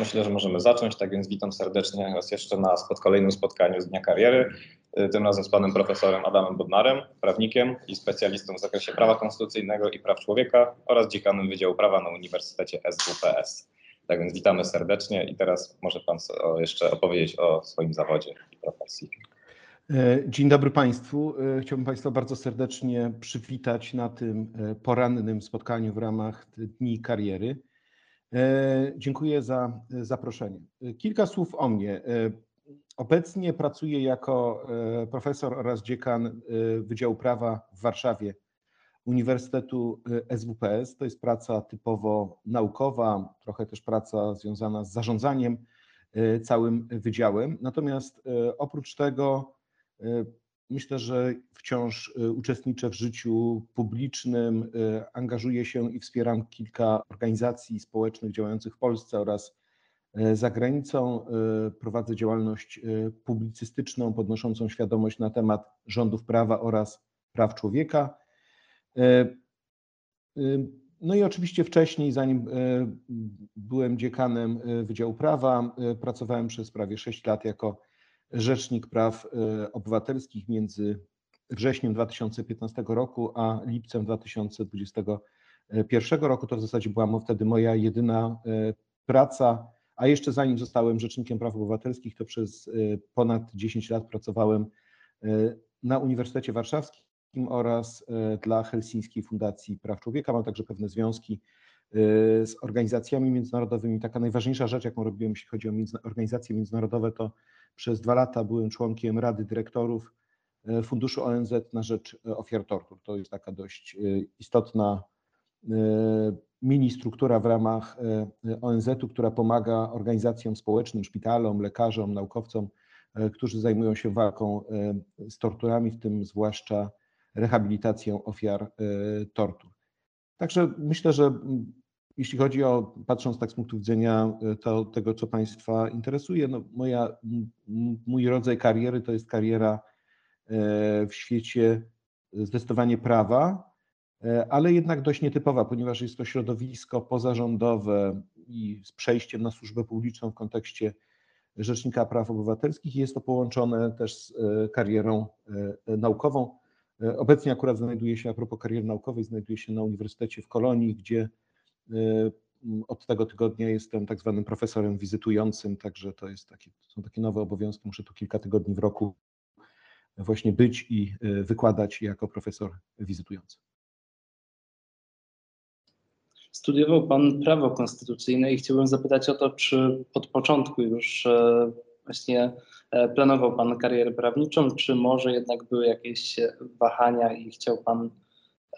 Myślę, że możemy zacząć, tak więc witam serdecznie raz jeszcze na spod kolejnym spotkaniu z Dnia Kariery, y, tym razem z panem profesorem Adamem Bodnarem, prawnikiem i specjalistą w zakresie prawa konstytucyjnego i praw człowieka oraz dziekanem Wydziału Prawa na Uniwersytecie SWPS. Tak więc witamy serdecznie i teraz może pan jeszcze opowiedzieć o swoim zawodzie i profesji. E, dzień dobry Państwu. E, chciałbym Państwa bardzo serdecznie przywitać na tym e, porannym spotkaniu w ramach Dni Kariery. Dziękuję za zaproszenie. Kilka słów o mnie. Obecnie pracuję jako profesor oraz dziekan Wydziału Prawa w Warszawie Uniwersytetu SWPS. To jest praca typowo naukowa, trochę też praca związana z zarządzaniem całym wydziałem. Natomiast oprócz tego Myślę, że wciąż y, uczestniczę w życiu publicznym, y, angażuję się i wspieram kilka organizacji społecznych działających w Polsce oraz y, za granicą. Prowadzę działalność publicystyczną podnoszącą świadomość na temat rządów prawa oraz praw człowieka. No i oczywiście wcześniej, zanim byłem dziekanem Wydziału Prawa, pracowałem przez prawie 6 lat jako Rzecznik Praw e, Obywatelskich między wrześniem 2015 roku a lipcem 2021 roku. To w zasadzie była wtedy moja jedyna e, praca, a jeszcze zanim zostałem Rzecznikiem Praw Obywatelskich, to przez e, ponad 10 lat pracowałem na Uniwersytecie Warszawskim oraz dla Helsińskiej Fundacji Praw Człowieka. Mam także pewne związki z organizacjami międzynarodowymi. Taka najważniejsza rzecz, jaką robiłem, jeśli chodzi o organizacje międzynarodowe, to przez dwa lata byłem członkiem Rady Dyrektorów e, Funduszu ONZ na rzecz e, ofiar tortur. To jest taka dość e, istotna mini struktura w ramach ONZ-u, która pomaga organizacjom społecznym, szpitalom, lekarzom, naukowcom, którzy zajmują się walką z torturami, w tym zwłaszcza rehabilitacją ofiar tortur. Także myślę, że jeśli chodzi o, patrząc tak z punktu widzenia e, to, tego, co Państwa interesuje, no moja, mój rodzaj kariery to jest kariera e, w świecie zdecydowanie prawa, e, ale jednak dość nietypowa, ponieważ jest to środowisko pozarządowe i z przejściem na służbę publiczną w kontekście Rzecznika Praw Obywatelskich. Jest to połączone też z karierą naukową. Obecnie akurat znajduję się, a propos kariery naukowej, znajduję się na Uniwersytecie w Kolonii, gdzie od tego tygodnia jestem tak zwanym profesorem wizytującym, także to jest takie, są takie nowe obowiązki. Muszę tu kilka tygodni w roku właśnie być i y, wykładać jako profesor wizytujący. Studiował Pan prawo konstytucyjne i chciałbym zapytać o to, czy od początku już e, właśnie e, planował Pan karierę prawniczą, czy może jednak były jakieś wahania i chciał Pan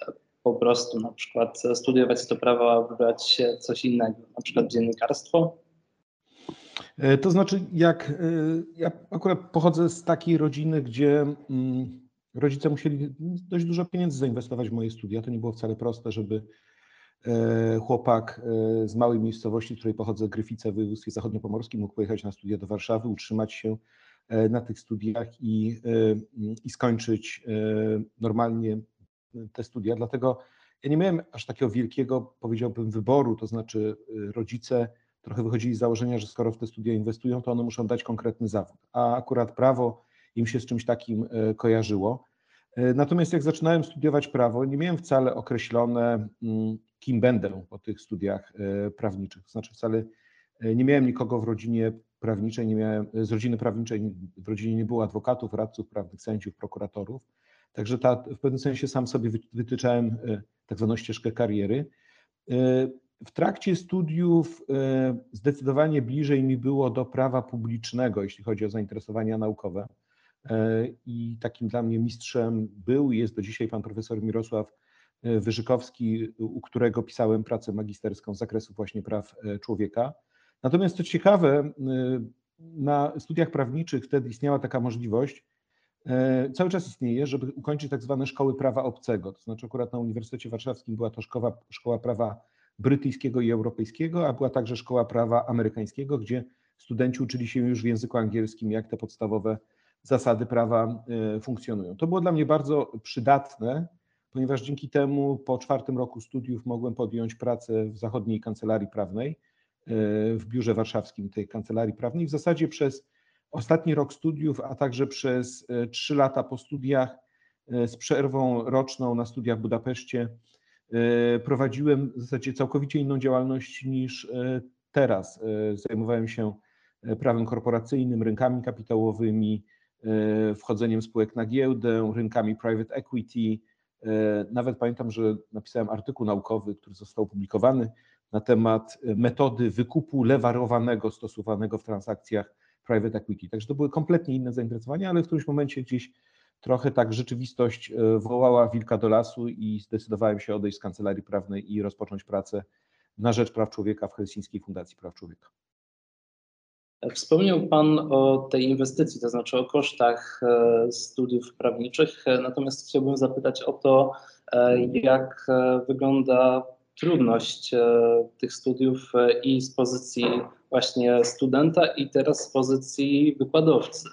e, po prostu na przykład studiować to prawo, a wybrać coś innego, na przykład dziennikarstwo? E, to znaczy, jak e, ja akurat pochodzę z takiej rodziny, gdzie mm, rodzice musieli dość dużo pieniędzy zainwestować w moje studia. To nie było wcale proste, żeby e, chłopak z małej miejscowości, z której pochodzę, Gryfice w województwie zachodniopomorskim, mógł pojechać na studia do Warszawy, utrzymać się na tych studiach i, i skończyć normalnie te studia, dlatego ja nie miałem aż takiego wielkiego, powiedziałbym, wyboru, to znaczy y, rodzice trochę wychodzili z założenia, że skoro w te studia inwestują, to one muszą dać konkretny zawód, a akurat prawo im się z czymś takim y, kojarzyło. Y, natomiast jak zaczynałem studiować prawo, nie miałem wcale określone, mm, kim będę po tych studiach prawniczych. To znaczy wcale nie miałem nikogo w rodzinie prawniczej, nie miałem, z rodziny prawniczej w rodzinie nie było adwokatów, radców prawnych, sędziów, prokuratorów. Także ta, w pewnym sensie sam sobie wytyczałem e, tak zwaną ścieżkę kariery. E, w trakcie studiów e, zdecydowanie bliżej mi było do prawa publicznego, jeśli chodzi o zainteresowania naukowe. I takim dla mnie mistrzem był i jest do dzisiaj pan profesor Mirosław Wyżykowski, u którego pisałem pracę magisterską z zakresu właśnie praw człowieka. Natomiast co ciekawe, na studiach prawniczych wtedy istniała taka możliwość, E, cały czas istnieje, żeby ukończyć tak zwane szkoły prawa obcego. To znaczy akurat na Uniwersytecie Warszawskim była to szkoła, szkoła prawa brytyjskiego i europejskiego, a była także szkoła prawa amerykańskiego, gdzie studenci uczyli się już w języku angielskim, jak te podstawowe zasady prawa e, funkcjonują. To było dla mnie bardzo przydatne, ponieważ dzięki temu po czwartym roku studiów mogłem podjąć pracę w zachodniej kancelarii prawnej w biurze warszawskim tej kancelarii prawnej. W zasadzie przez ostatni rok studiów, a także przez trzy lata po studiach z przerwą roczną na studiach w Budapeszcie prowadziłem w zasadzie całkowicie inną działalność niż teraz. Zajmowałem się prawem korporacyjnym, rynkami kapitałowymi, wchodzeniem spółek na giełdę, rynkami private equity, E, nawet pamiętam, że napisałem artykuł naukowy, który został opublikowany na temat metody wykupu lewarowanego stosowanego w transakcjach private equity. Także to były kompletnie inne zainteresowania, ale w którymś momencie gdzieś trochę tak rzeczywistość e, wołała wilka do lasu i zdecydowałem się odejść z kancelarii prawnej i rozpocząć pracę na rzecz praw człowieka w Helsińskiej Fundacji Praw Człowieka. Wspomniał Pan o tej inwestycji, to znaczy o kosztach e, studiów prawniczych, e, natomiast chciałbym zapytać o to, e, jak wygląda trudność tych studiów i z pozycji właśnie studenta, i teraz z pozycji wykładowcy.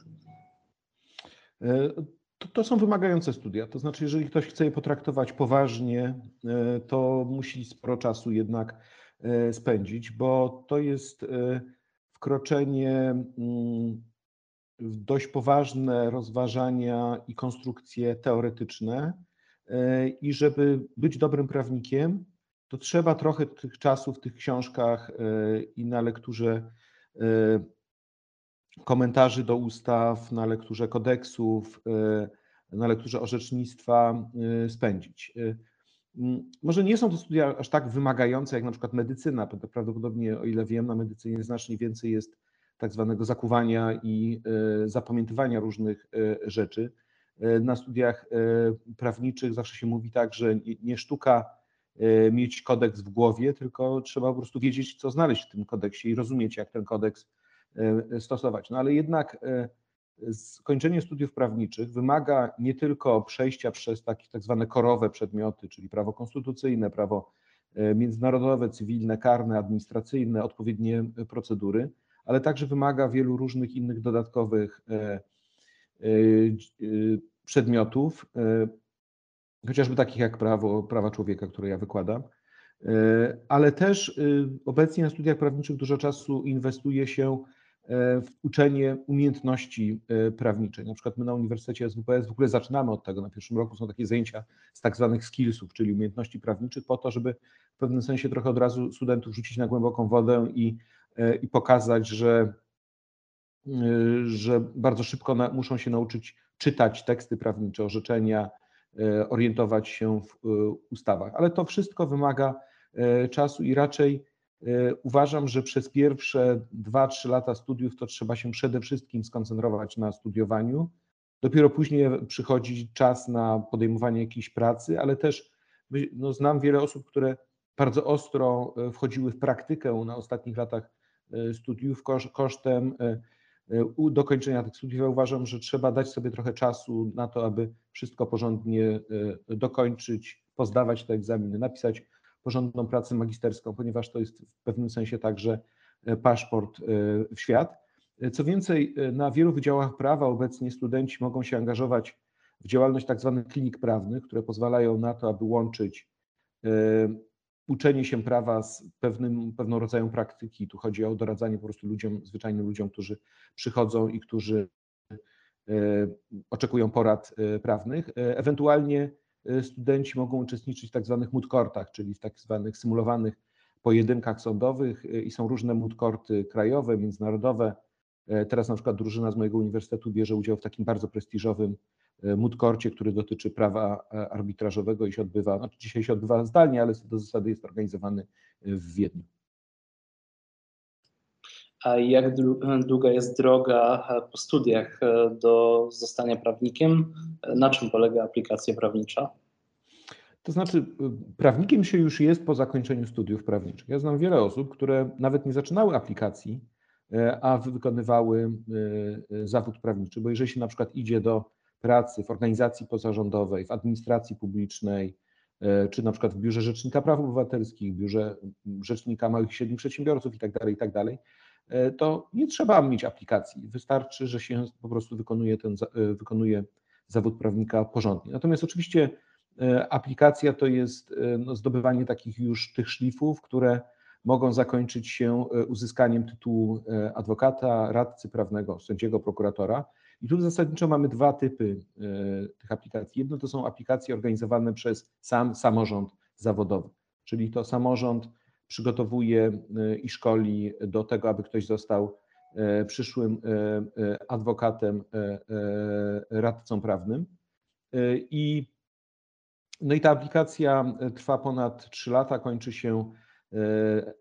To, to, są wymagające studia. To znaczy, jeżeli ktoś chce je potraktować poważnie, to musi sporo czasu jednak spędzić, bo to jest wkroczenie mm, w dość poważne rozważania i konstrukcje teoretyczne. E, I żeby być dobrym prawnikiem, to trzeba trochę tych czasu w tych książkach e, i na lekturze e, komentarzy do ustaw, na lekturze kodeksów, na lekturze orzecznictwa spędzić. Może nie są to studia aż tak wymagające jak na przykład medycyna. Prawdopodobnie, o ile wiem, na medycynie znacznie więcej jest tak zwanego zakuwania i e, zapamiętywania różnych e, rzeczy. E, na studiach prawniczych zawsze się mówi tak, że nie sztuka mieć kodeks w głowie, tylko trzeba po prostu wiedzieć, co znaleźć w tym kodeksie i rozumieć, jak ten kodeks stosować. No ale jednak skończenie studiów prawniczych wymaga nie tylko przejścia przez takie tak zwane korowe przedmioty, czyli prawo konstytucyjne, prawo międzynarodowe, cywilne, karne, administracyjne, odpowiednie procedury, ale także wymaga wielu różnych innych dodatkowych przedmiotów, chociażby takich jak prawo, prawa człowieka, które ja wykładam, ale też obecnie na studiach prawniczych dużo czasu inwestuje się E, w uczenie umiejętności e, prawniczej. Na przykład my na Uniwersytecie SWPS w ogóle zaczynamy od tego. Na pierwszym roku są takie zajęcia z tak zwanych skillsów, czyli umiejętności prawniczych, po to, żeby w pewnym sensie trochę od razu studentów rzucić na głęboką wodę i, e, i pokazać, że, że bardzo szybko na, muszą się nauczyć czytać teksty prawnicze, orzeczenia, orientować się w ustawach. Ale to wszystko wymaga czasu i raczej E, uważam, że przez pierwsze 2-3 lata studiów to trzeba się przede wszystkim skoncentrować na studiowaniu. Dopiero później przychodzi czas na podejmowanie jakiejś pracy, ale też no, znam wiele osób, które bardzo ostro e, wchodziły w praktykę na ostatnich latach e, studiów kosztem dokończenia tych studiów. Ja uważam, że trzeba dać sobie trochę czasu na to, aby wszystko porządnie dokończyć, pozdawać te egzaminy, napisać porządną pracę magisterską, ponieważ to jest w pewnym sensie także e, paszport e, w świat. E, co więcej, na wielu wydziałach prawa obecnie studenci mogą się angażować w działalność tak zwanych klinik prawnych, które pozwalają na to, aby łączyć uczenie się prawa z pewnym, pewną rodzajem praktyki. Tu chodzi o doradzanie po prostu ludziom, zwyczajnym ludziom, którzy przychodzą i którzy oczekują porad prawnych. Ewentualnie Y, studenci mogą uczestniczyć w tak zwanych moodcourtach, czyli w tak zwanych symulowanych pojedynkach sądowych i są różne moodcourty krajowe, międzynarodowe. Teraz na przykład drużyna z mojego uniwersytetu bierze udział w takim bardzo prestiżowym moodcourcie, który dotyczy prawa arbitrażowego i się odbywa, znaczy dzisiaj się odbywa zdalnie, ale do zasady jest organizowany w Wiedniu. Jak długa jest droga e, po studiach e, do zostania prawnikiem? Na czym polega aplikacja prawnicza? To znaczy, prawnikiem się już jest po zakończeniu studiów prawniczych. Ja znam wiele osób, które nawet nie zaczynały aplikacji, e, a wykonywały zawód prawniczy, bo jeżeli się na przykład idzie do pracy w organizacji pozarządowej, w administracji publicznej, czy na przykład w Biurze Rzecznika Praw Obywatelskich, Biurze Rzecznika Małych i Średnich Przedsiębiorców itd., tak itd., tak E, to nie trzeba mieć aplikacji. Wystarczy, że się po prostu wykonuje, ten, e, wykonuje zawód prawnika porządnie. Natomiast oczywiście e, aplikacja to jest no, zdobywanie takich już tych szlifów, które mogą zakończyć się uzyskaniem tytułu adwokata, radcy prawnego, sędziego, prokuratora. I tu zasadniczo mamy dwa typy tych aplikacji. Jedno to są aplikacje organizowane przez sam samorząd zawodowy, czyli to samorząd przygotowuje i szkoli do tego, aby ktoś został przyszłym adwokatem, radcą prawnym. I, no i ta aplikacja trwa ponad 3 lata, kończy się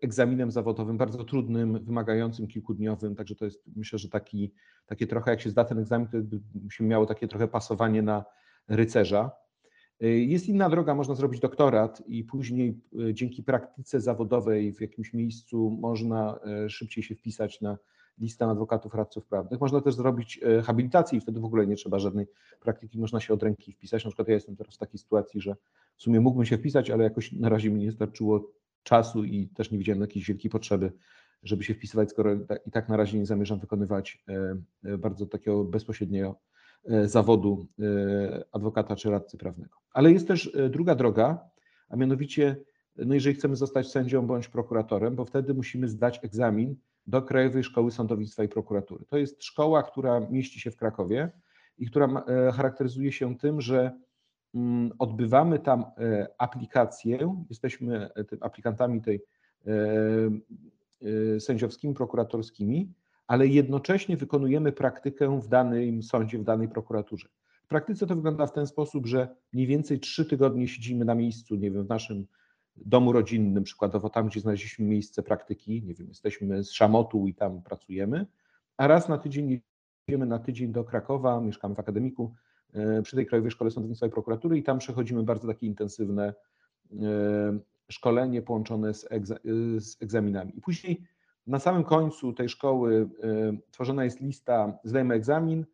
egzaminem zawodowym, bardzo trudnym, wymagającym, kilkudniowym, także to jest myślę, że taki, takie trochę, jak się zda ten egzamin, to by się miało takie trochę pasowanie na rycerza. Jest inna droga, można zrobić doktorat i później dzięki praktyce zawodowej w jakimś miejscu można szybciej się wpisać na listę adwokatów, radców prawnych. Można też zrobić habilitację i wtedy w ogóle nie trzeba żadnej praktyki, można się od ręki wpisać. Na przykład ja jestem teraz w takiej sytuacji, że w sumie mógłbym się wpisać, ale jakoś na razie mi nie starczyło czasu i też nie widziałem jakiejś wielkiej potrzeby, żeby się wpisywać, skoro i tak na razie nie zamierzam wykonywać bardzo takiego bezpośredniego zawodu adwokata czy radcy prawnego. Ale jest też druga droga, a mianowicie, no jeżeli chcemy zostać sędzią bądź prokuratorem, bo wtedy musimy zdać egzamin do Krajowej Szkoły Sądownictwa i Prokuratury. To jest szkoła, która mieści się w Krakowie i która charakteryzuje się tym, że mm, odbywamy tam aplikację, jesteśmy aplikantami tej sędziowskimi, prokuratorskimi, ale jednocześnie wykonujemy praktykę w danym sądzie, w danej prokuraturze. W praktyce to wygląda w ten sposób, że mniej więcej trzy tygodnie siedzimy na miejscu, nie wiem, w naszym domu rodzinnym, przykładowo tam, gdzie znaleźliśmy miejsce praktyki, nie wiem, jesteśmy z Szamotu i tam pracujemy, a raz na tydzień jedziemy na tydzień do Krakowa, mieszkamy w akademiku przy tej Krajowej Szkole Sądownictwa i Prokuratury i tam przechodzimy bardzo takie intensywne szkolenie połączone z egzaminami. I później na samym końcu tej szkoły tworzona jest lista, zdajemy egzamin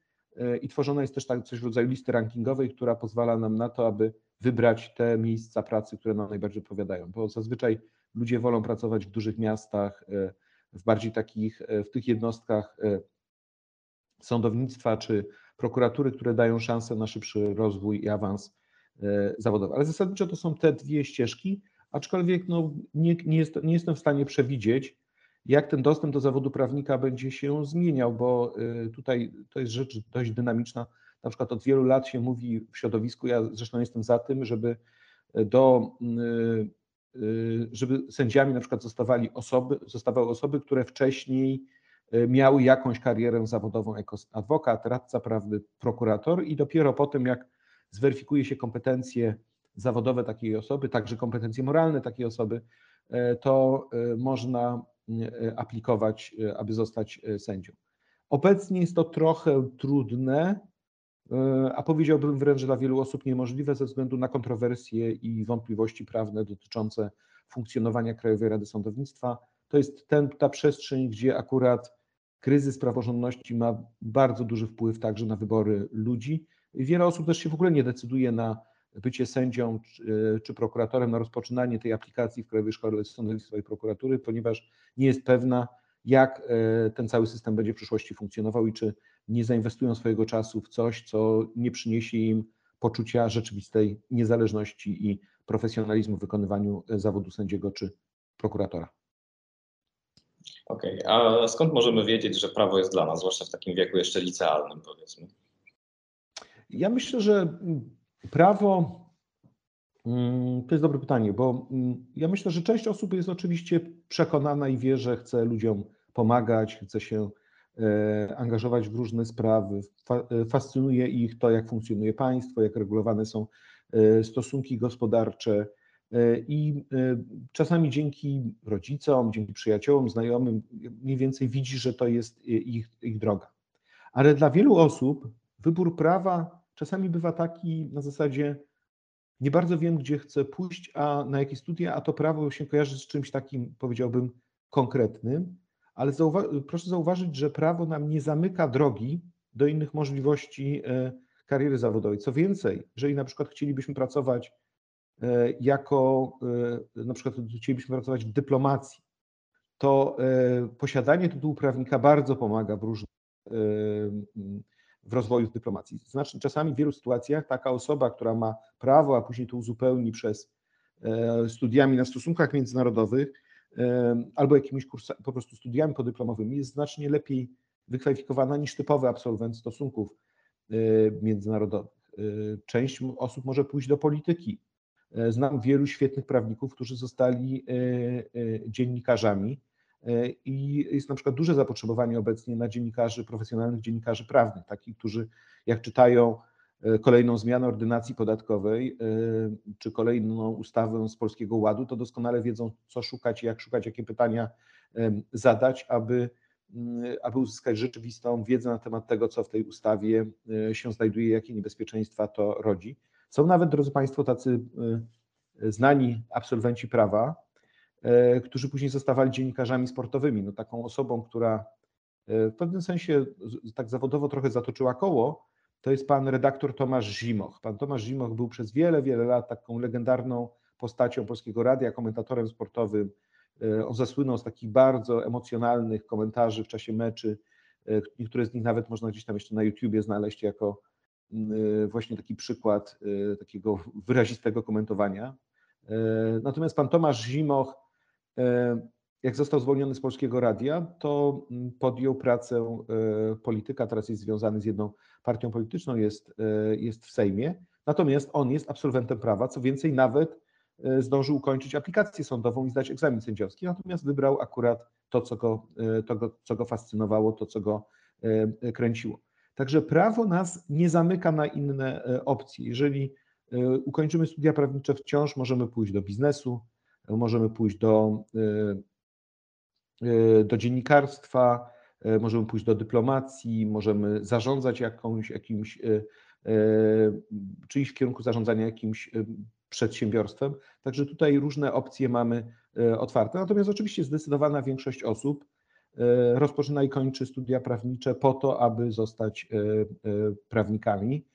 i tworzona jest też tak coś w rodzaju listy rankingowej, która pozwala nam na to, aby wybrać te miejsca pracy, które nam najbardziej odpowiadają, bo zazwyczaj ludzie wolą pracować w dużych miastach, w bardziej takich, w tych jednostkach sądownictwa czy prokuratury, które dają szansę na szybszy rozwój i awans zawodowy. Ale zasadniczo to są te dwie ścieżki, aczkolwiek no, nie, nie, jest, nie jestem w stanie przewidzieć, jak ten dostęp do zawodu prawnika będzie się zmieniał, bo tutaj to jest rzecz dość dynamiczna. Na przykład od wielu lat się mówi w środowisku, ja zresztą jestem za tym, żeby do, żeby sędziami na przykład zostawali osoby, zostawały osoby, które wcześniej miały jakąś karierę zawodową jako adwokat, radca prawny, prokurator i dopiero potem jak zweryfikuje się kompetencje zawodowe takiej osoby, także kompetencje moralne takiej osoby, to można aplikować, aby zostać sędzią. Obecnie jest to trochę trudne, a powiedziałbym wręcz, dla wielu osób niemożliwe ze względu na kontrowersje i wątpliwości prawne dotyczące funkcjonowania Krajowej Rady Sądownictwa. To jest ten, ta przestrzeń, gdzie akurat kryzys praworządności ma bardzo duży wpływ także na wybory ludzi. Wiele osób też się w ogóle nie decyduje na bycie sędzią czy, czy prokuratorem, na rozpoczynanie tej aplikacji w Krajowej Szkole Sądownictwa i Prokuratury, ponieważ nie jest pewna, jak ten cały system będzie w przyszłości funkcjonował i czy nie zainwestują swojego czasu w coś, co nie przyniesie im poczucia rzeczywistej niezależności i profesjonalizmu w wykonywaniu zawodu sędziego czy prokuratora. Okej, okay. a skąd możemy wiedzieć, że prawo jest dla nas, zwłaszcza w takim wieku jeszcze licealnym, powiedzmy? Ja myślę, że prawo mm, to jest dobre pytanie, bo mm, ja myślę, że część osób jest oczywiście przekonana i wie, że chce ludziom pomagać, chce się e, angażować w różne sprawy. E, fascynuje ich to, jak funkcjonuje państwo, jak regulowane są e, stosunki gospodarcze. I czasami dzięki rodzicom, dzięki przyjaciołom, znajomym, mniej więcej widzi, że to jest ich, ich droga. Ale dla wielu osób wybór prawa czasami bywa taki na zasadzie nie bardzo wiem, gdzie chcę pójść, a na jakie studia, a to prawo się kojarzy z czymś takim, powiedziałbym, konkretnym, ale zauwa proszę zauważyć, że prawo nam nie zamyka drogi do innych możliwości kariery zawodowej. Co więcej, jeżeli na przykład chcielibyśmy pracować jako, na przykład chcielibyśmy pracować w dyplomacji, to posiadanie tytułu prawnika bardzo pomaga w różnych w rozwoju dyplomacji. Znaczy, czasami w wielu sytuacjach taka osoba, która ma prawo, a później to uzupełni przez studiami na stosunkach międzynarodowych, albo jakimiś kursami, po prostu studiami podyplomowymi, jest znacznie lepiej wykwalifikowana niż typowy absolwent stosunków międzynarodowych. Część osób może pójść do polityki. Znam wielu świetnych prawników, którzy zostali dziennikarzami i jest na przykład duże zapotrzebowanie obecnie na dziennikarzy, profesjonalnych dziennikarzy prawnych, takich, którzy jak czytają E, kolejną zmianę ordynacji podatkowej e, czy kolejną ustawę z Polskiego Ładu, to doskonale wiedzą, co szukać, jak szukać, jakie pytania zadać, aby, aby uzyskać rzeczywistą wiedzę na temat tego, co w tej ustawie e, się znajduje, jakie niebezpieczeństwa to rodzi. Są nawet, drodzy Państwo, tacy znani absolwenci prawa, którzy później zostawali dziennikarzami sportowymi. No, taką osobą, która w pewnym sensie tak zawodowo trochę zatoczyła koło, to jest pan redaktor Tomasz Zimoch. Pan Tomasz Zimoch był przez wiele, wiele lat taką legendarną postacią Polskiego Radia, komentatorem sportowym. E, on zasłynął z takich bardzo emocjonalnych komentarzy w czasie meczy. E, niektóre z nich nawet można gdzieś tam jeszcze na YouTubie znaleźć jako mm, e, właśnie taki przykład takiego wyrazistego komentowania. Natomiast pan Tomasz Zimoch jak został zwolniony z Polskiego Radia, to mm, podjął pracę e, polityka, teraz jest związany z jedną partią polityczną, jest, e, jest w Sejmie, natomiast on jest absolwentem prawa, co więcej nawet e, zdążył ukończyć aplikację sądową i zdać egzamin sędziowski, natomiast wybrał akurat to, co go, to co go fascynowało, to, co go kręciło. Także prawo nas nie zamyka na inne opcje. Jeżeli ukończymy studia prawnicze, wciąż możemy pójść do biznesu, możemy pójść do E, do dziennikarstwa, e, możemy pójść do dyplomacji, możemy zarządzać jakąś, jakimś, czy iść w kierunku zarządzania jakimś przedsiębiorstwem. Także tutaj różne opcje mamy otwarte. Natomiast oczywiście zdecydowana większość osób rozpoczyna i kończy studia prawnicze po to, aby zostać prawnikami.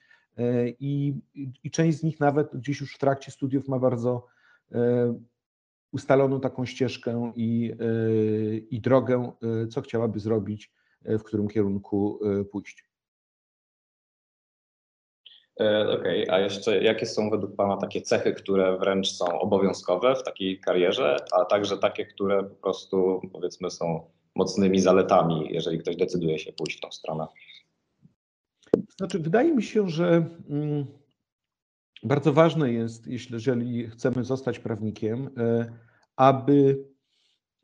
I, I część z nich nawet gdzieś już w trakcie studiów ma bardzo ustaloną taką ścieżkę i, e, i drogę, e, co chciałaby zrobić, e, w którym kierunku pójść. Okej, okay. a jeszcze jakie są według Pana takie cechy, które wręcz są obowiązkowe w takiej karierze, a także takie, które po prostu powiedzmy są mocnymi zaletami, jeżeli ktoś decyduje się pójść w tą stronę? Znaczy, wydaje mi się, że mm, bardzo ważne jest, jeśli, jeżeli chcemy zostać prawnikiem, aby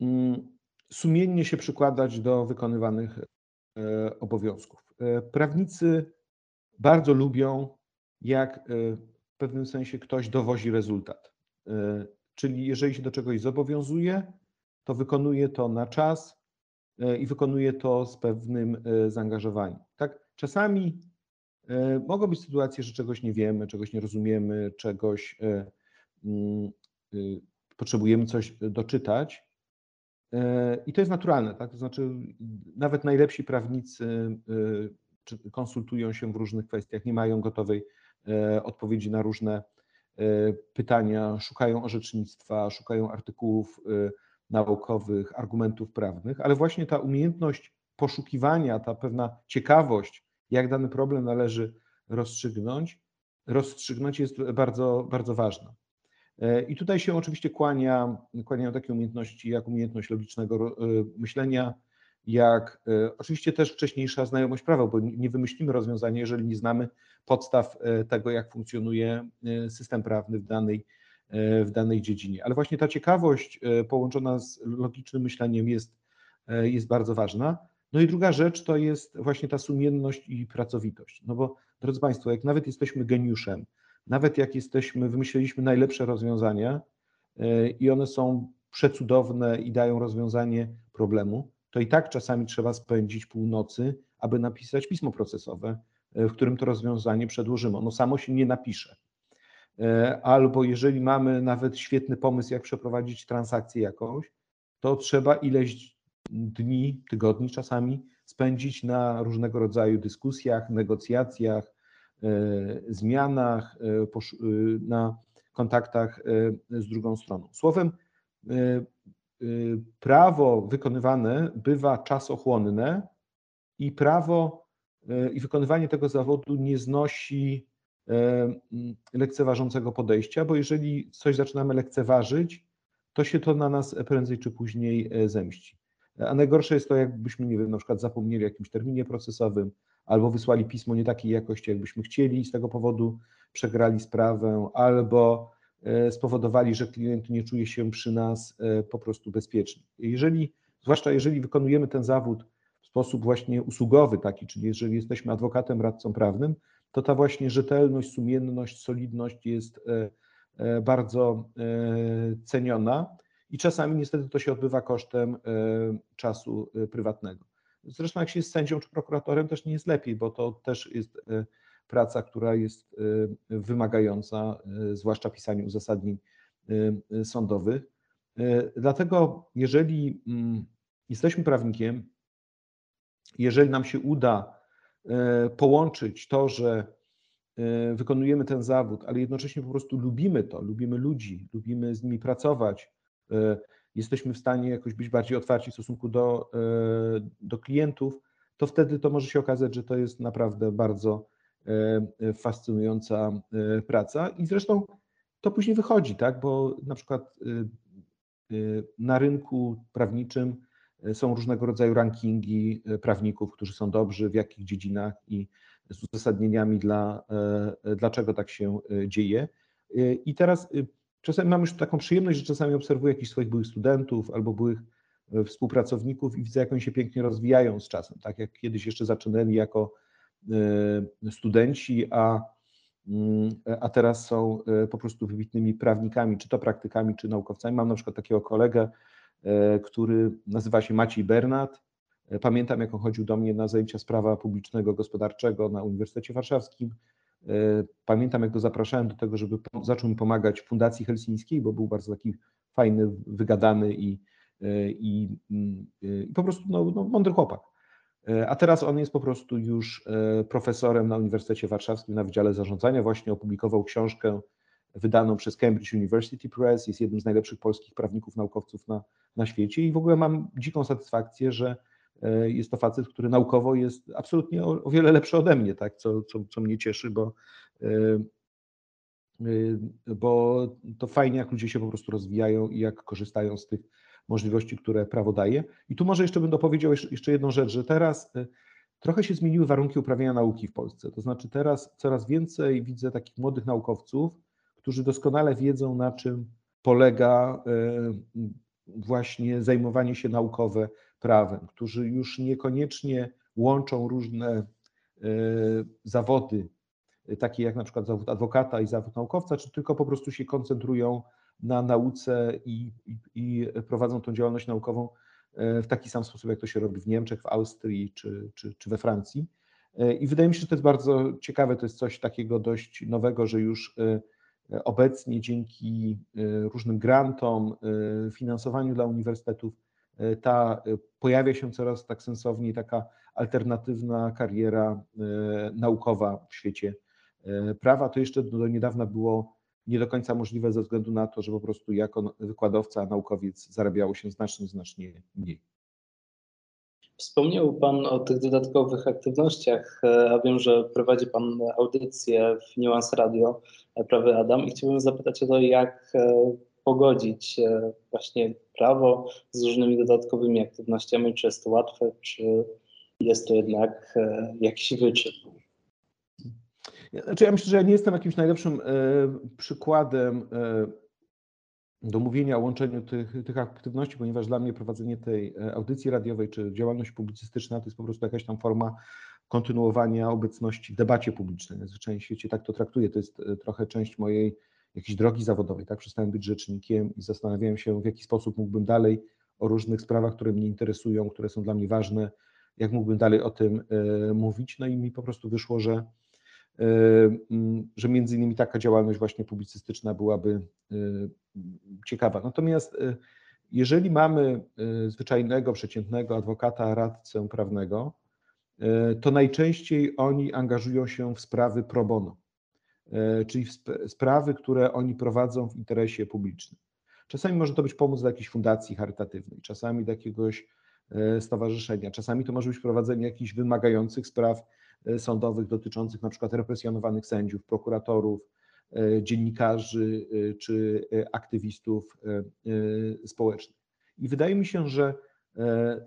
mm, sumiennie się przykładać do wykonywanych e, obowiązków. E, prawnicy bardzo lubią, jak e, w pewnym sensie ktoś dowozi rezultat. Czyli jeżeli się do czegoś zobowiązuje, to wykonuje to na czas i wykonuje to z pewnym zaangażowaniem. Tak? Czasami mogą być sytuacje, że czegoś nie wiemy, czegoś nie rozumiemy, czegoś mm, potrzebujemy coś doczytać. E, I to jest naturalne, tak? To znaczy, nawet najlepsi prawnicy e, konsultują się w różnych kwestiach, nie mają gotowej e, odpowiedzi na różne pytania, szukają orzecznictwa, szukają artykułów naukowych, argumentów prawnych, ale właśnie ta umiejętność poszukiwania, ta pewna ciekawość, jak dany problem należy rozstrzygnąć, rozstrzygnąć jest bardzo, bardzo ważna. E, I tutaj się oczywiście kłania, kłaniają takie umiejętności jak umiejętność logicznego e, myślenia, jak e, oczywiście też wcześniejsza znajomość prawa, bo nie wymyślimy rozwiązania, jeżeli nie znamy podstaw tego, jak funkcjonuje system prawny w danej, w danej dziedzinie. Ale właśnie ta ciekawość połączona z logicznym myśleniem jest, jest bardzo ważna. No i druga rzecz to jest właśnie ta sumienność i pracowitość. No bo drodzy Państwo, jak nawet jesteśmy geniuszem, nawet jak jesteśmy, wymyśliliśmy najlepsze rozwiązania e, i one są przecudowne i dają rozwiązanie problemu, to i tak czasami trzeba spędzić północy, aby napisać pismo procesowe, e, w którym to rozwiązanie przedłożymy. Ono samo się nie napisze. E, albo jeżeli mamy nawet świetny pomysł, jak przeprowadzić transakcję jakąś, to trzeba ileś dni, tygodni czasami spędzić na różnego rodzaju dyskusjach, negocjacjach, E, zmianach, e, e, na kontaktach z drugą stroną. Słowem, prawo wykonywane bywa czasochłonne i prawo i wykonywanie tego zawodu nie znosi lekceważącego podejścia, bo jeżeli coś zaczynamy lekceważyć, to się to na nas prędzej czy później zemści. A najgorsze jest to, jakbyśmy, nie wiem, na przykład zapomnieli o jakimś terminie procesowym, albo wysłali pismo nie takiej jakości, jakbyśmy chcieli i z tego powodu przegrali sprawę, albo spowodowali, że klient nie czuje się przy nas po prostu bezpiecznie. Jeżeli, zwłaszcza jeżeli wykonujemy ten zawód w sposób właśnie usługowy taki, czyli jeżeli jesteśmy adwokatem, radcą prawnym, to ta właśnie rzetelność, sumienność, solidność jest e, e, bardzo e, ceniona i czasami niestety to się odbywa kosztem czasu prywatnego. Zresztą jak się jest sędzią czy prokuratorem też nie jest lepiej, bo to też jest praca, która jest wymagająca, zwłaszcza pisanie uzasadnień sądowych. Dlatego jeżeli mm, jesteśmy prawnikiem, jeżeli nam się uda E, połączyć to, że e, wykonujemy ten zawód, ale jednocześnie po prostu lubimy to, lubimy ludzi, lubimy z nimi pracować, e, jesteśmy w stanie jakoś być bardziej otwarci w stosunku do, do klientów, to wtedy to może się okazać, że to jest naprawdę bardzo fascynująca praca i zresztą to później wychodzi, tak, bo na przykład na rynku prawniczym są różnego rodzaju rankingi e, prawników, którzy są dobrzy, w jakich dziedzinach i z uzasadnieniami, dla, e, dlaczego tak się e, dzieje. I teraz czasami mam już taką przyjemność, że czasami obserwuję jakichś swoich byłych studentów albo byłych współpracowników i widzę, jak oni się pięknie rozwijają z czasem. Tak jak kiedyś jeszcze zaczynali jako studenci, a, mm, a teraz są po prostu wybitnymi prawnikami, czy to praktykami, czy naukowcami. Mam na przykład takiego kolegę, E, który nazywa się Maciej Bernat. E, pamiętam, jak on chodził do mnie na zajęcia z prawa publicznego, gospodarczego na Uniwersytecie Warszawskim. E, pamiętam, jak go zapraszałem do tego, żeby zaczął mi pomagać Fundacji Helsińskiej, bo był bardzo taki fajny, wygadany i, i, i po prostu no, no, mądry chłopak. A teraz on jest po prostu już profesorem na Uniwersytecie Warszawskim na Wydziale Zarządzania. Właśnie opublikował książkę wydaną przez Cambridge University Press, jest jednym z najlepszych polskich prawników, naukowców na, na świecie i w ogóle mam dziką satysfakcję, że e, jest to facet, który naukowo jest absolutnie o, wiele lepszy ode mnie, tak? co, co, co mnie cieszy, bo, e, e, bo to fajnie, jak ludzie się po prostu rozwijają i jak korzystają z tych możliwości, które prawo daje. I tu może jeszcze bym dopowiedział jeszcze jedną rzecz, że teraz trochę się zmieniły warunki uprawiania nauki w Polsce. To znaczy teraz coraz więcej widzę takich młodych naukowców, którzy doskonale wiedzą, na czym polega e, właśnie zajmowanie się naukowe prawem, którzy już niekoniecznie łączą różne e, zawody, takie jak na przykład zawód adwokata i zawód naukowca, czy tylko po prostu się koncentrują na nauce i, i, i prowadzą tą działalność naukową e, w taki sam sposób, jak to się robi w Niemczech, w Austrii czy, czy, czy we Francji. I wydaje mi się, że to jest bardzo ciekawe, to jest coś takiego dość nowego, że już Obecnie dzięki e, różnym grantom, e, finansowaniu dla uniwersytetów, e, ta pojawia się coraz tak sensowniej taka alternatywna kariera naukowa w świecie prawa. To jeszcze do niedawna było nie do końca możliwe ze względu na to, że po prostu jako wykładowca, naukowiec zarabiało się znacznie, znacznie mniej. Wspomniał Pan o tych dodatkowych aktywnościach, e, a wiem, że prowadzi Pan audycję w Nuance Radio e, Prawy Adam i chciałbym zapytać o to, jak e, pogodzić właśnie prawo z różnymi dodatkowymi aktywnościami, czy jest to łatwe, czy jest to jednak jakiś wyczyn. Znaczy ja myślę, że ja nie jestem jakimś najlepszym przykładem do mówienia o łączeniu tych, tych aktywności, ponieważ dla mnie prowadzenie tej e, audycji radiowej czy działalność publicystyczna to jest po prostu jakaś tam forma kontynuowania obecności w debacie publicznej. Zwyczajnie świecie tak to traktuję. To jest e, trochę część mojej jakiejś drogi zawodowej. Tak, przestałem być rzecznikiem i zastanawiałem się, w jaki sposób mógłbym dalej o różnych sprawach, które mnie interesują, które są dla mnie ważne, jak mógłbym dalej o tym e, mówić. No i mi po prostu wyszło, że E, że między innymi taka działalność właśnie publicystyczna byłaby e, ciekawa. Natomiast jeżeli mamy zwyczajnego, przeciętnego adwokata, radcę prawnego, to najczęściej oni angażują się w sprawy pro bono, czyli w sprawy, które oni prowadzą w interesie publicznym. Czasami może to być pomoc do jakiejś fundacji charytatywnej, czasami do jakiegoś stowarzyszenia, czasami to może być prowadzenie jakichś wymagających spraw E, sądowych dotyczących na przykład represjonowanych sędziów, prokuratorów, dziennikarzy czy aktywistów społecznych. I wydaje mi się, że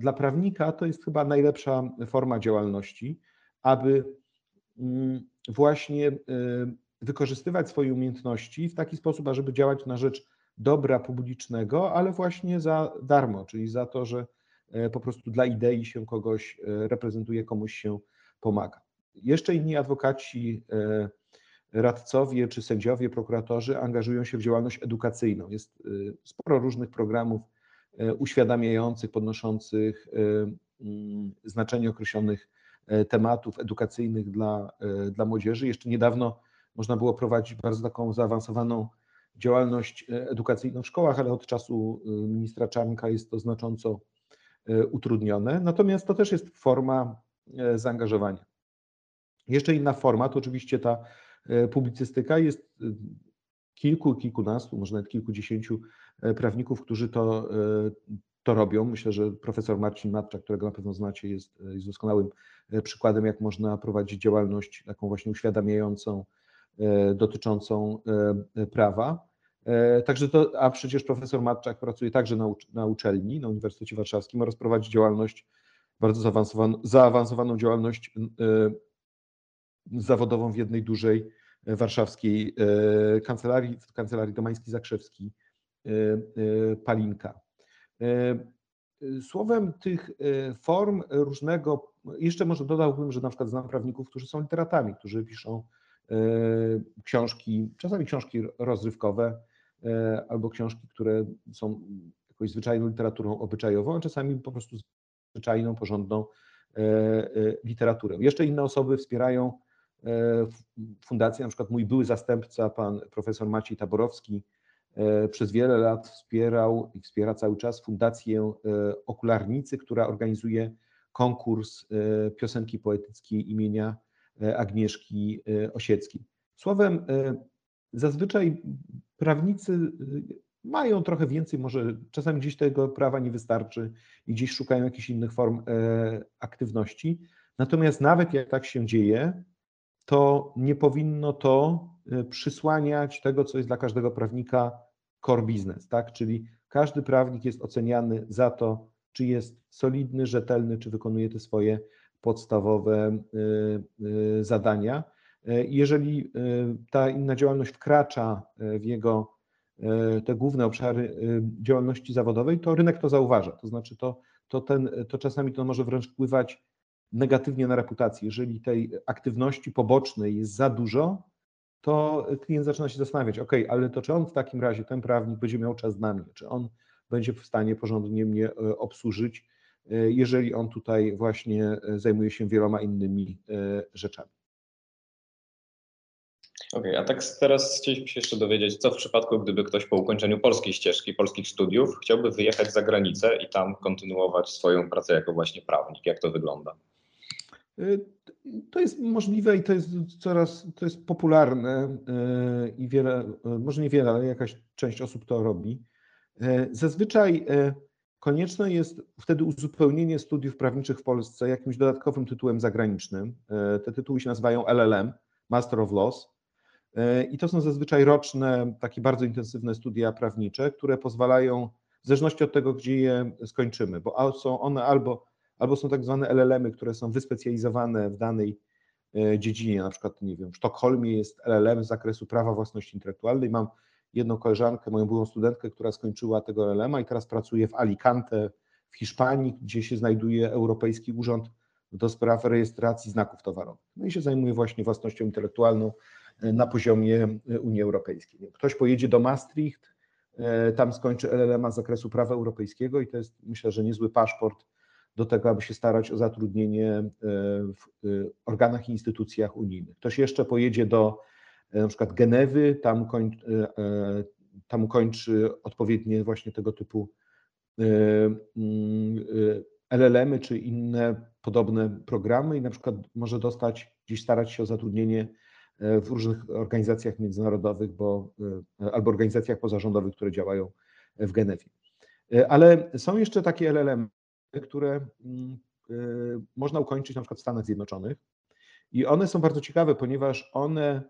dla prawnika to jest chyba najlepsza forma działalności, aby mm, właśnie wykorzystywać swoje umiejętności w taki sposób, ażeby działać na rzecz dobra publicznego, ale właśnie za darmo, czyli za to, że e, po prostu dla idei się kogoś e, reprezentuje, komuś się pomaga. Jeszcze inni adwokaci, e, radcowie czy sędziowie, prokuratorzy angażują się w działalność edukacyjną. Jest sporo różnych programów uświadamiających, podnoszących mm, znaczenie określonych tematów edukacyjnych dla, dla młodzieży. Jeszcze niedawno można było prowadzić bardzo taką zaawansowaną działalność e, edukacyjną w szkołach, ale od czasu e, ministra Czarnka jest to znacząco e, utrudnione. Natomiast to też jest forma zaangażowania. Jeszcze inna forma to oczywiście ta publicystyka. Jest kilku, kilkunastu, może nawet kilkudziesięciu prawników, którzy to, to robią. Myślę, że profesor Marcin Matczak, którego na pewno znacie, jest, jest doskonałym przykładem, jak można prowadzić działalność taką właśnie uświadamiającą, dotyczącą e, prawa. E, także to, a przecież profesor Matczak pracuje także na, na uczelni, na Uniwersytecie Warszawskim oraz prowadzi działalność, bardzo zaawansowaną, zaawansowaną działalność zawodową w jednej dużej warszawskiej kancelarii, w kancelarii Domański-Zakrzewski Palinka. Słowem tych form różnego, jeszcze może dodałbym, że na przykład znam prawników, którzy są literatami, którzy piszą E, książki, czasami książki rozrywkowe e, albo książki, które są jakąś zwyczajną literaturą obyczajową, a czasami po prostu zwyczajną, porządną e, literaturę. Jeszcze inne osoby wspierają fundację, na przykład mój były zastępca, pan profesor Maciej Taborowski, przez wiele lat wspierał i wspiera cały czas fundację Okularnicy, która organizuje konkurs piosenki poetyckiej imienia Agnieszki e, Osieckiej. Słowem, e, zazwyczaj prawnicy mają trochę więcej, może czasami gdzieś tego prawa nie wystarczy i gdzieś szukają jakichś innych form aktywności. Natomiast nawet jak tak się dzieje, to nie powinno to przysłaniać tego, co jest dla każdego prawnika core business, tak? Czyli każdy prawnik jest oceniany za to, czy jest solidny, rzetelny, czy wykonuje te swoje podstawowe y, y, zadania. Y, jeżeli ta inna działalność wkracza w jego te główne obszary działalności zawodowej, to rynek to zauważa. To znaczy, to, to, ten, to czasami to może wręcz wpływać negatywnie na reputację. Jeżeli tej aktywności pobocznej jest za dużo, to klient zaczyna się zastanawiać, ok, ale to czy on w takim razie, ten prawnik będzie miał czas na mnie, czy on będzie w stanie porządnie mnie obsłużyć, E, jeżeli on tutaj właśnie e, zajmuje się wieloma innymi e, rzeczami. Okej, okay, a tak teraz chcieliśmy się jeszcze dowiedzieć, co w przypadku, gdyby ktoś po ukończeniu polskiej ścieżki, polskich studiów chciałby wyjechać za granicę i tam kontynuować swoją pracę jako właśnie prawnik. Jak to wygląda? To jest możliwe i to jest coraz to jest popularne i wiele, może nie wiele, ale jakaś część osób to robi. Zazwyczaj Konieczne jest wtedy uzupełnienie studiów prawniczych w Polsce jakimś dodatkowym tytułem zagranicznym. E, te tytuły się nazywają LLM, Master of Laws. E, I to są zazwyczaj roczne, takie bardzo intensywne studia prawnicze, które pozwalają, w zależności od tego, gdzie je skończymy, bo są one albo, albo są tak zwane LLM-y, które są wyspecjalizowane w danej e, dziedzinie, na przykład, nie wiem, w Sztokholmie jest LLM z zakresu prawa własności intelektualnej, mam jedną koleżankę, moją byłą studentkę, która skończyła tego LLM i teraz pracuje w Alicante w Hiszpanii, gdzie się znajduje Europejski Urząd do Spraw Rejestracji Znaków Towarowych. No i się zajmuje właśnie własnością intelektualną e, na poziomie e, Unii Europejskiej. Ktoś pojedzie do Maastricht, e, tam skończy LLM z zakresu prawa europejskiego i to jest myślę, że niezły paszport do tego, aby się starać o zatrudnienie w organach i instytucjach unijnych. Ktoś jeszcze pojedzie do na przykład Genewy, tam, koń, e, e, tam kończy odpowiednie właśnie tego typu mm, LLM-y czy inne podobne programy i na przykład może dostać, gdzieś starać się o zatrudnienie w różnych organizacjach międzynarodowych bo, albo organizacjach pozarządowych, które działają w Genewie. Ale są jeszcze takie LLM, które mm, można ukończyć na przykład w Stanach Zjednoczonych i one są bardzo ciekawe, ponieważ one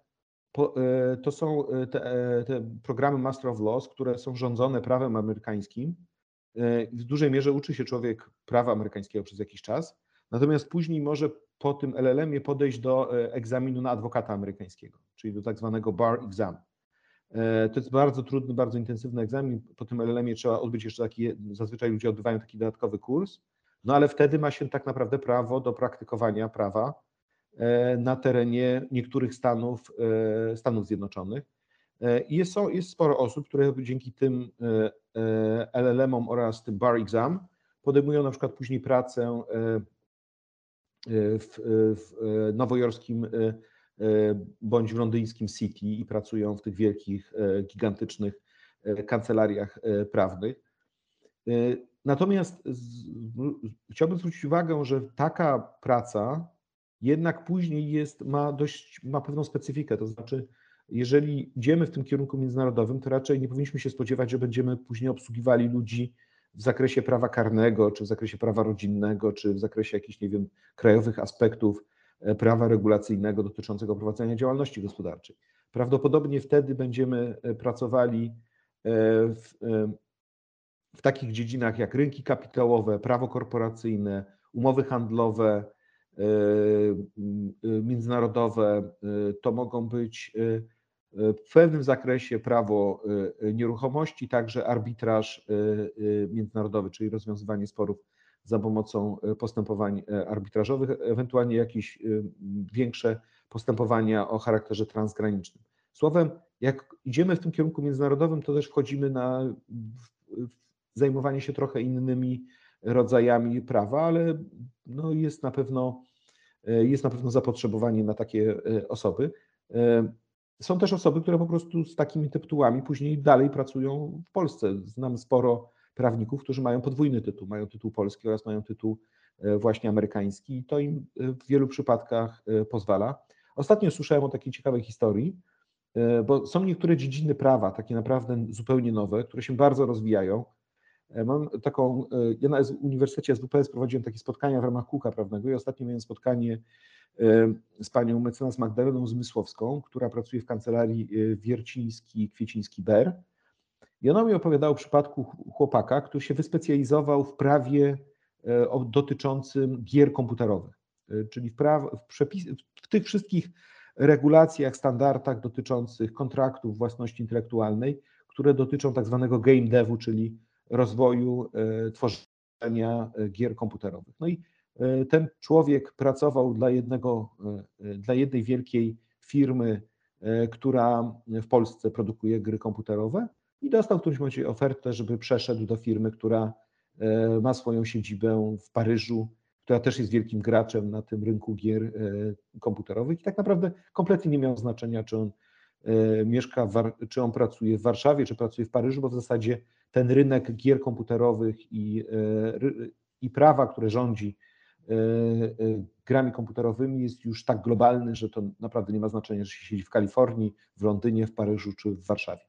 to są te, te programy Master of Laws, które są rządzone prawem amerykańskim. W dużej mierze uczy się człowiek prawa amerykańskiego przez jakiś czas, natomiast później może po tym LLM-ie podejść do egzaminu na adwokata amerykańskiego, czyli do tak zwanego bar exam. To jest bardzo trudny, bardzo intensywny egzamin. Po tym LLM-ie trzeba odbyć jeszcze taki, zazwyczaj ludzie odbywają taki dodatkowy kurs, no ale wtedy ma się tak naprawdę prawo do praktykowania prawa e, na terenie niektórych stanów e, Stanów Zjednoczonych. E, jest, jest sporo osób, które dzięki tym LLM-om oraz tym bar exam podejmują na przykład później pracę w, w nowojorskim bądź w londyńskim City i pracują w tych wielkich, gigantycznych kancelariach prawnych. Natomiast chciałbym zwrócić uwagę, że taka praca jednak później jest, ma dość, ma pewną specyfikę, to znaczy jeżeli idziemy w tym kierunku międzynarodowym, to raczej nie powinniśmy się spodziewać, że będziemy później obsługiwali ludzi w zakresie prawa karnego, czy w zakresie prawa rodzinnego, czy w zakresie jakichś, nie wiem, krajowych aspektów e, prawa regulacyjnego dotyczącego prowadzenia działalności gospodarczej. Prawdopodobnie wtedy będziemy e, pracowali e, w, w takich dziedzinach jak rynki kapitałowe, prawo korporacyjne, umowy handlowe, międzynarodowe, e, to mogą być w pewnym zakresie prawo nieruchomości, także arbitraż międzynarodowy, czyli rozwiązywanie sporów za pomocą postępowań arbitrażowych, ewentualnie jakieś większe postępowania o charakterze transgranicznym. Słowem, jak idziemy w tym kierunku międzynarodowym, to też wchodzimy na zajmowanie się trochę innymi rodzajami prawa, ale no jest, na pewno, jest na pewno zapotrzebowanie na takie e, osoby. E, są też osoby, które po prostu z takimi tytułami później dalej pracują w Polsce. Znam sporo prawników, którzy mają podwójny tytuł, mają tytuł polski oraz mają tytuł e, właśnie amerykański i to im w wielu przypadkach pozwala. Ostatnio słyszałem o takiej ciekawej historii, bo są niektóre dziedziny prawa, takie naprawdę zupełnie nowe, które się bardzo rozwijają. E, mam taką, e, ja na Uniwersytecie SWPS prowadziłem takie spotkania w ramach kółka prawnego i ostatnio miałem spotkanie e, z panią mecenas Magdaleną Zmysłowską, która pracuje w kancelarii Wierciński-Kwieciński-Ber. I ona mi opowiadała o przypadku chłopaka, który się wyspecjalizował w prawie dotyczącym gier komputerowych, czyli w, praw, w, przepis, w tych wszystkich regulacjach, standardach dotyczących kontraktów własności intelektualnej, które dotyczą tak zwanego game devu, czyli rozwoju e, tworzenia e, gier komputerowych. No i e, ten człowiek pracował dla, jednego, dla jednej wielkiej firmy, która w Polsce produkuje gry komputerowe i dostał w którymś momencie ofertę, żeby przeszedł do firmy, która ma swoją siedzibę w Paryżu, która też jest wielkim graczem na tym rynku gier komputerowych i tak naprawdę kompletnie nie miało znaczenia, czy on mieszka, czy on pracuje w Warszawie, czy pracuje w Paryżu, bo w zasadzie ten rynek gier komputerowych i, e, i prawa, które rządzi e, e, grami komputerowymi jest już tak globalny, że to naprawdę nie ma znaczenia, czy się siedzi w Kalifornii, w Londynie, w Paryżu czy w Warszawie.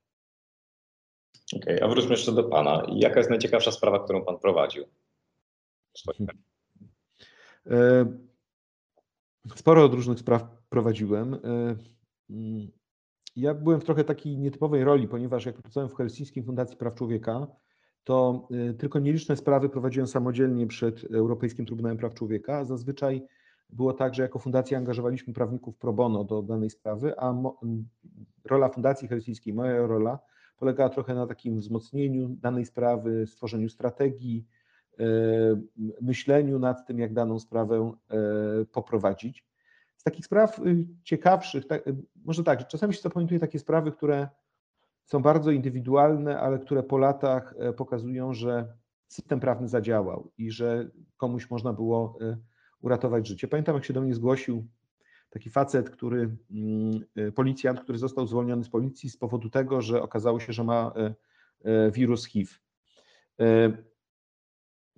Okej, okay, a wróćmy jeszcze do Pana. Jaka jest najciekawsza sprawa, którą Pan prowadził? Sporo od różnych spraw prowadziłem. Ja byłem w trochę takiej nietypowej roli, ponieważ jak pracowałem w Helsińskiej Fundacji Praw Człowieka, to y, tylko nieliczne sprawy prowadziłem samodzielnie przed Europejskim Trybunałem Praw Człowieka. Zazwyczaj było tak, że jako fundacja angażowaliśmy prawników pro bono do danej sprawy, a rola Fundacji Helsińskiej, moja rola, polegała trochę na takim wzmocnieniu danej sprawy, stworzeniu strategii, y, myśleniu nad tym, jak daną sprawę y, poprowadzić takich spraw y, ciekawszych, tak, może tak, czasami się zapamiętuje takie sprawy, które są bardzo indywidualne, ale które po latach e, pokazują, że system prawny zadziałał i że komuś można było e, uratować życie. Pamiętam, jak się do mnie zgłosił taki facet, który, mm, e, policjant, który został zwolniony z policji z powodu tego, że okazało się, że ma wirus HIV.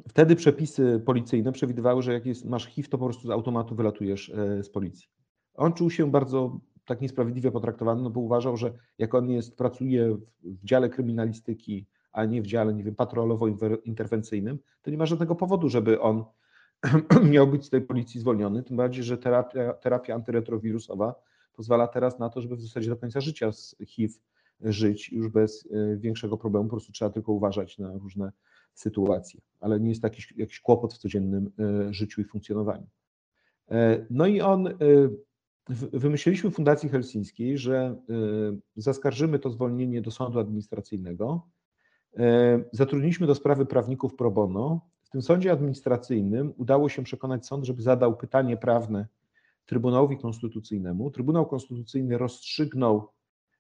Wtedy przepisy policyjne przewidywały, że jak jest, masz HIV, to po prostu z automatu wylatujesz e, z policji. On czuł się bardzo tak niesprawiedliwie potraktowany, no bo uważał, że jak on jest, pracuje w dziale kryminalistyki, a nie w dziale, nie wiem, patrolowo-interwencyjnym, to nie ma żadnego powodu, żeby on miał być z tej policji zwolniony, tym bardziej, że terapia, terapia antyretrowirusowa pozwala teraz na to, żeby w zasadzie do końca życia z HIV żyć już bez większego problemu, po prostu trzeba tylko uważać na różne sytuacje, ale nie jest to jakiś, jakiś kłopot w codziennym życiu i funkcjonowaniu. No i on, wymyśliliśmy w Fundacji Helsińskiej, że zaskarżymy to zwolnienie do sądu administracyjnego, zatrudniliśmy do sprawy prawników pro bono, w tym sądzie administracyjnym udało się przekonać sąd, żeby zadał pytanie prawne Trybunałowi Konstytucyjnemu. Trybunał Konstytucyjny rozstrzygnął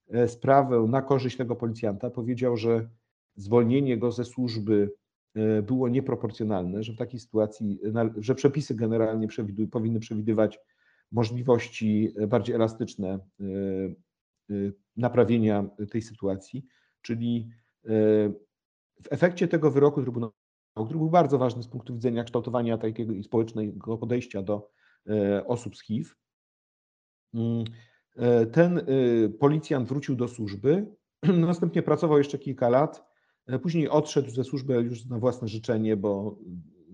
e, sprawę na korzyść tego policjanta. Powiedział, że zwolnienie go ze służby e, było nieproporcjonalne, że w takiej sytuacji, że przepisy generalnie powinny przewidywać możliwości e, bardziej elastyczne naprawienia tej sytuacji, czyli w efekcie tego wyroku Trybunału który był bardzo ważny z punktu widzenia kształtowania takiego społecznego podejścia do e, osób z HIV. Mm, e, ten e, policjant wrócił do służby, następnie pracował jeszcze kilka lat, później odszedł ze służby już na własne życzenie, bo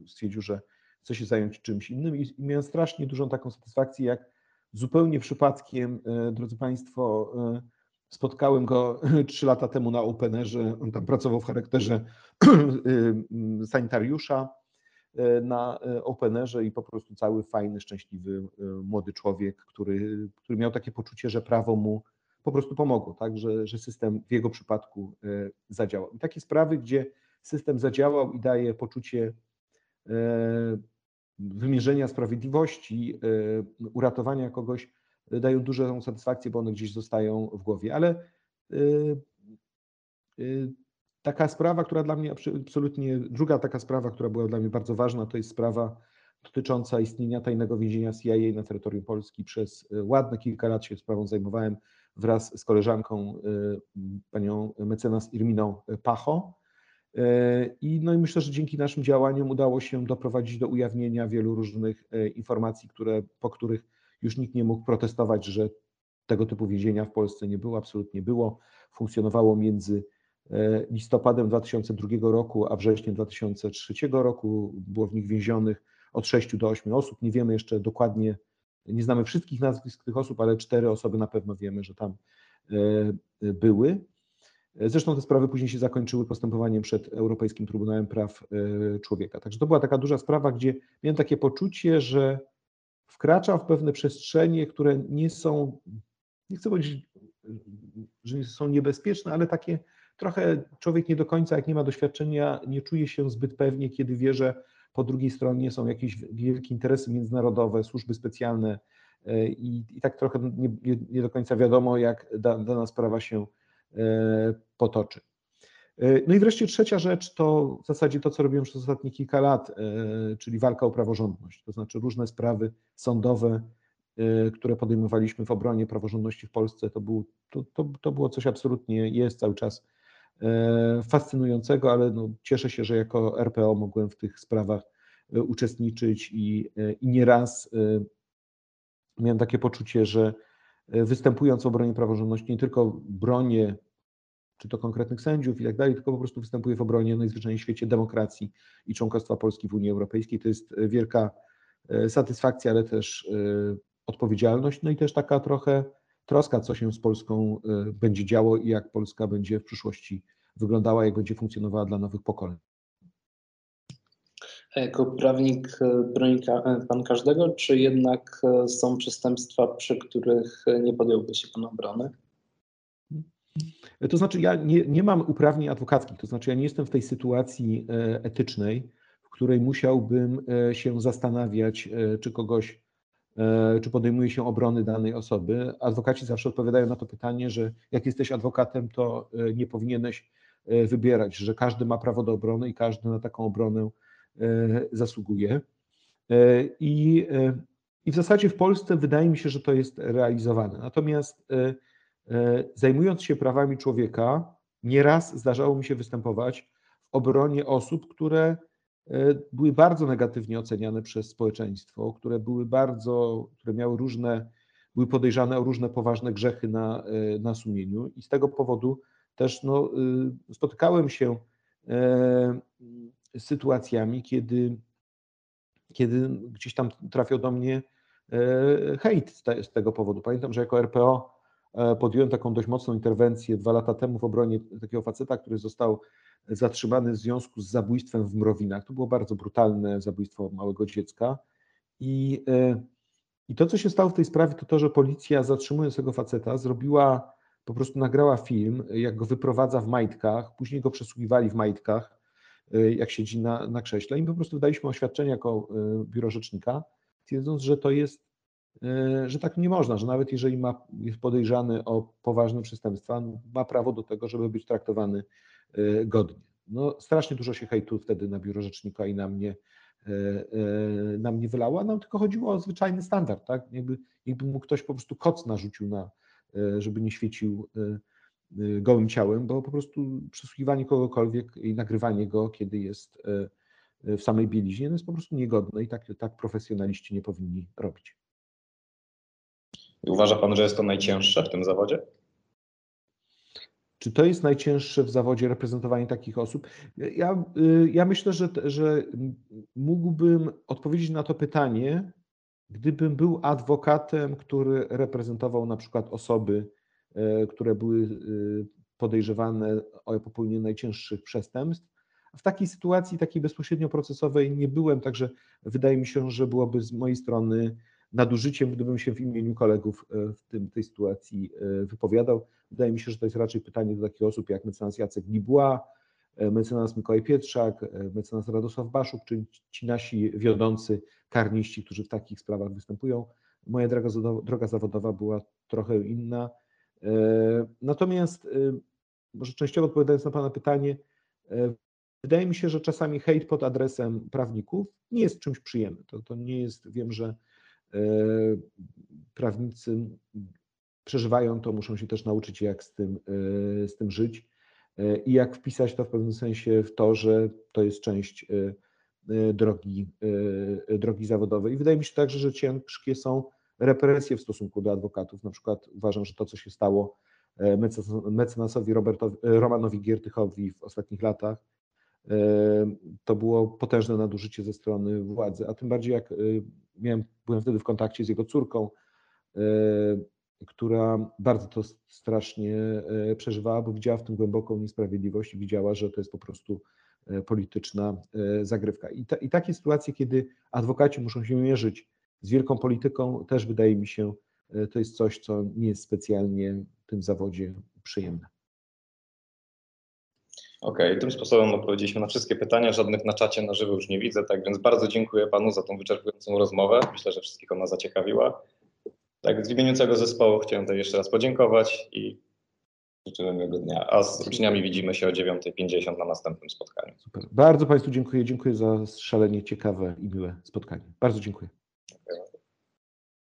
stwierdził, że chce się zająć czymś innym i miałem strasznie dużą taką satysfakcję, jak zupełnie przypadkiem, drodzy Państwo, Spotkałem go trzy lata temu na Openerze. On tam pracował w charakterze sanitariusza na Openerze i po prostu cały fajny, szczęśliwy młody człowiek, który, który miał takie poczucie, że prawo mu po prostu pomogło, tak? że, że system w jego przypadku zadziałał. I takie sprawy, gdzie system zadziałał i daje poczucie wymierzenia sprawiedliwości, uratowania kogoś, dają dużą satysfakcję, bo one gdzieś zostają w głowie. Ale taka sprawa, która dla mnie absolutnie, druga taka sprawa, która była dla mnie bardzo ważna, to jest sprawa dotycząca istnienia tajnego więzienia CIA na terytorium Polski. Przez ładne kilka lat się sprawą zajmowałem wraz z koleżanką, panią mecenas Irminą Pacho. I, no i myślę, że dzięki naszym działaniom udało się doprowadzić do ujawnienia wielu różnych informacji, które, po których już nikt nie mógł protestować, że tego typu więzienia w Polsce nie było, absolutnie było. Funkcjonowało między listopadem 2002 roku a wrześniem 2003 roku. Było w nich więzionych od 6 do 8 osób. Nie wiemy jeszcze dokładnie, nie znamy wszystkich nazwisk tych osób, ale cztery osoby na pewno wiemy, że tam e, były. Zresztą te sprawy później się zakończyły postępowaniem przed Europejskim Trybunałem Praw e, Człowieka. Także to była taka duża sprawa, gdzie miałem takie poczucie, że wkraczam w pewne przestrzenie, które nie są, nie chcę powiedzieć, że są niebezpieczne, ale takie trochę człowiek nie do końca, jak nie ma doświadczenia, nie czuje się zbyt pewnie, kiedy wie, że po drugiej stronie są jakieś wielkie interesy międzynarodowe, służby specjalne e, i, i tak trochę nie, nie, do końca wiadomo, jak dana sprawa się e, potoczy. E, no i wreszcie trzecia rzecz to w zasadzie to, co robiłem przez ostatnie kilka lat, czyli walka o praworządność, to znaczy różne sprawy sądowe, które podejmowaliśmy w obronie praworządności w Polsce, to, był, to, to, to było coś absolutnie, jest cały czas fascynującego, ale no, cieszę się, że jako RPO mogłem w tych sprawach uczestniczyć i, i nieraz miałem takie poczucie, że występując w obronie praworządności nie tylko bronię czy to konkretnych sędziów i tak dalej, tylko po prostu występuje w obronie najzwyczajniej w świecie demokracji i członkostwa Polski w Unii Europejskiej. To jest e, wielka e, satysfakcja, ale też e, odpowiedzialność, no i też taka trochę troska, co się z Polską będzie działo i jak Polska będzie w przyszłości wyglądała, jak będzie funkcjonowała dla nowych pokoleń. A jako prawnik broni pan każdego, czy jednak są przestępstwa, przy których nie podjąłby się pan obrony? To znaczy, ja nie, nie mam uprawnień adwokackich, to znaczy, ja nie jestem w tej sytuacji etycznej, w której musiałbym się zastanawiać, czy kogoś, czy podejmuje się obrony danej osoby. Adwokaci zawsze odpowiadają na to pytanie, że jak jesteś adwokatem, to nie powinieneś wybierać, że każdy ma prawo do obrony i każdy na taką obronę zasługuje. I, i w zasadzie w Polsce wydaje mi się, że to jest realizowane. Natomiast E, zajmując się prawami człowieka, nieraz zdarzało mi się występować w obronie osób, które e, były bardzo negatywnie oceniane przez społeczeństwo, które były bardzo, które miały różne, były podejrzane o różne poważne grzechy na, e, na sumieniu i z tego powodu też no, spotykałem się z sytuacjami, kiedy, kiedy gdzieś tam trafiał do mnie e, hejt z, te, z tego powodu. Pamiętam, że jako RPO e, podjąłem taką dość mocną interwencję dwa lata temu w obronie takiego faceta, który został zatrzymany w związku z zabójstwem w Mrowinach. To było bardzo brutalne zabójstwo małego dziecka. I, e, I to, co się stało w tej sprawie, to to, że policja zatrzymując tego faceta zrobiła, po prostu nagrała film, jak go wyprowadza w majtkach, później go przesłuchiwali w majtkach, e, jak siedzi na, na krześle. I po prostu daliśmy oświadczenie jako e, biuro rzecznika, twierdząc, że to jest, że tak nie można, że nawet jeżeli ma, jest podejrzany o poważne przestępstwa, ma prawo do tego, żeby być traktowany godnie. No, strasznie dużo się hejtu wtedy na biuro rzecznika i na mnie, e, e, na mnie wylało, a nam tylko chodziło o zwyczajny standard, tak? Jakby, jakby mu ktoś po prostu koc narzucił na, e, żeby nie świecił gołym ciałem, bo po prostu przesłuchiwanie kogokolwiek i nagrywanie go, kiedy jest w samej bieliźnie, no jest po prostu niegodne i tak, tak profesjonaliści nie powinni robić. Uważa Pan, że jest to najcięższe w tym zawodzie? Czy to jest najcięższe w zawodzie reprezentowanie takich osób? Ja, y, ja myślę, że, że mógłbym odpowiedzieć na to pytanie, gdybym był adwokatem, który reprezentował na przykład osoby, e, które były y, podejrzewane o popełnienie najcięższych przestępstw. W takiej sytuacji, takiej bezpośrednio procesowej nie byłem, także wydaje mi się, że byłoby z mojej strony nadużyciem, gdybym się w imieniu kolegów e, w tym, tej sytuacji e, wypowiadał. Wydaje mi się, że to jest raczej pytanie do takich osób jak mecenas Jacek Nibła, e, mecenas Mikołaj Pietrzak, mecenas Radosław Baszuk, czyli ci nasi wiodący karniści, którzy w takich sprawach występują. Moja droga, droga zawodowa była trochę inna. Natomiast, może częściowo odpowiadając na Pana pytanie, wydaje mi się, że czasami hejt pod adresem prawników nie jest czymś przyjemnym. To, to nie jest, wiem, że prawnicy przeżywają to, muszą się też nauczyć, jak z tym, e, z tym żyć e, i jak wpisać to w pewnym sensie w to, że to jest część drogi, drogi zawodowej. I wydaje mi się także, że ciężkie są represje w stosunku do adwokatów. Na przykład uważam, że to, co się stało mecenasowi Robertowi, Romanowi Giertychowi w ostatnich latach, to było potężne nadużycie ze strony władzy, a tym bardziej jak miałem, byłem wtedy w kontakcie z jego córką, e, która bardzo to strasznie e, przeżywała, bo widziała w tym głęboką niesprawiedliwość i widziała, że to jest po prostu e, polityczna zagrywka. I, ta, I takie sytuacje, kiedy adwokaci muszą się mierzyć z wielką polityką, też wydaje mi się, to jest coś, co nie jest specjalnie w tym zawodzie przyjemne. Okej, okay, tym sposobem odpowiedzieliśmy na wszystkie pytania. Żadnych na czacie na żywo już nie widzę, tak więc bardzo dziękuję panu za tą wyczerpującą rozmowę. Myślę, że wszystkich ona zaciekawiła. Tak, w imieniu całego zespołu chciałem tutaj jeszcze raz podziękować i życzę miłego dnia. A z uczniami widzimy się o 9.50 na następnym spotkaniu. Super. Bardzo Państwu dziękuję. Dziękuję za szalenie ciekawe i miłe spotkanie. Bardzo dziękuję.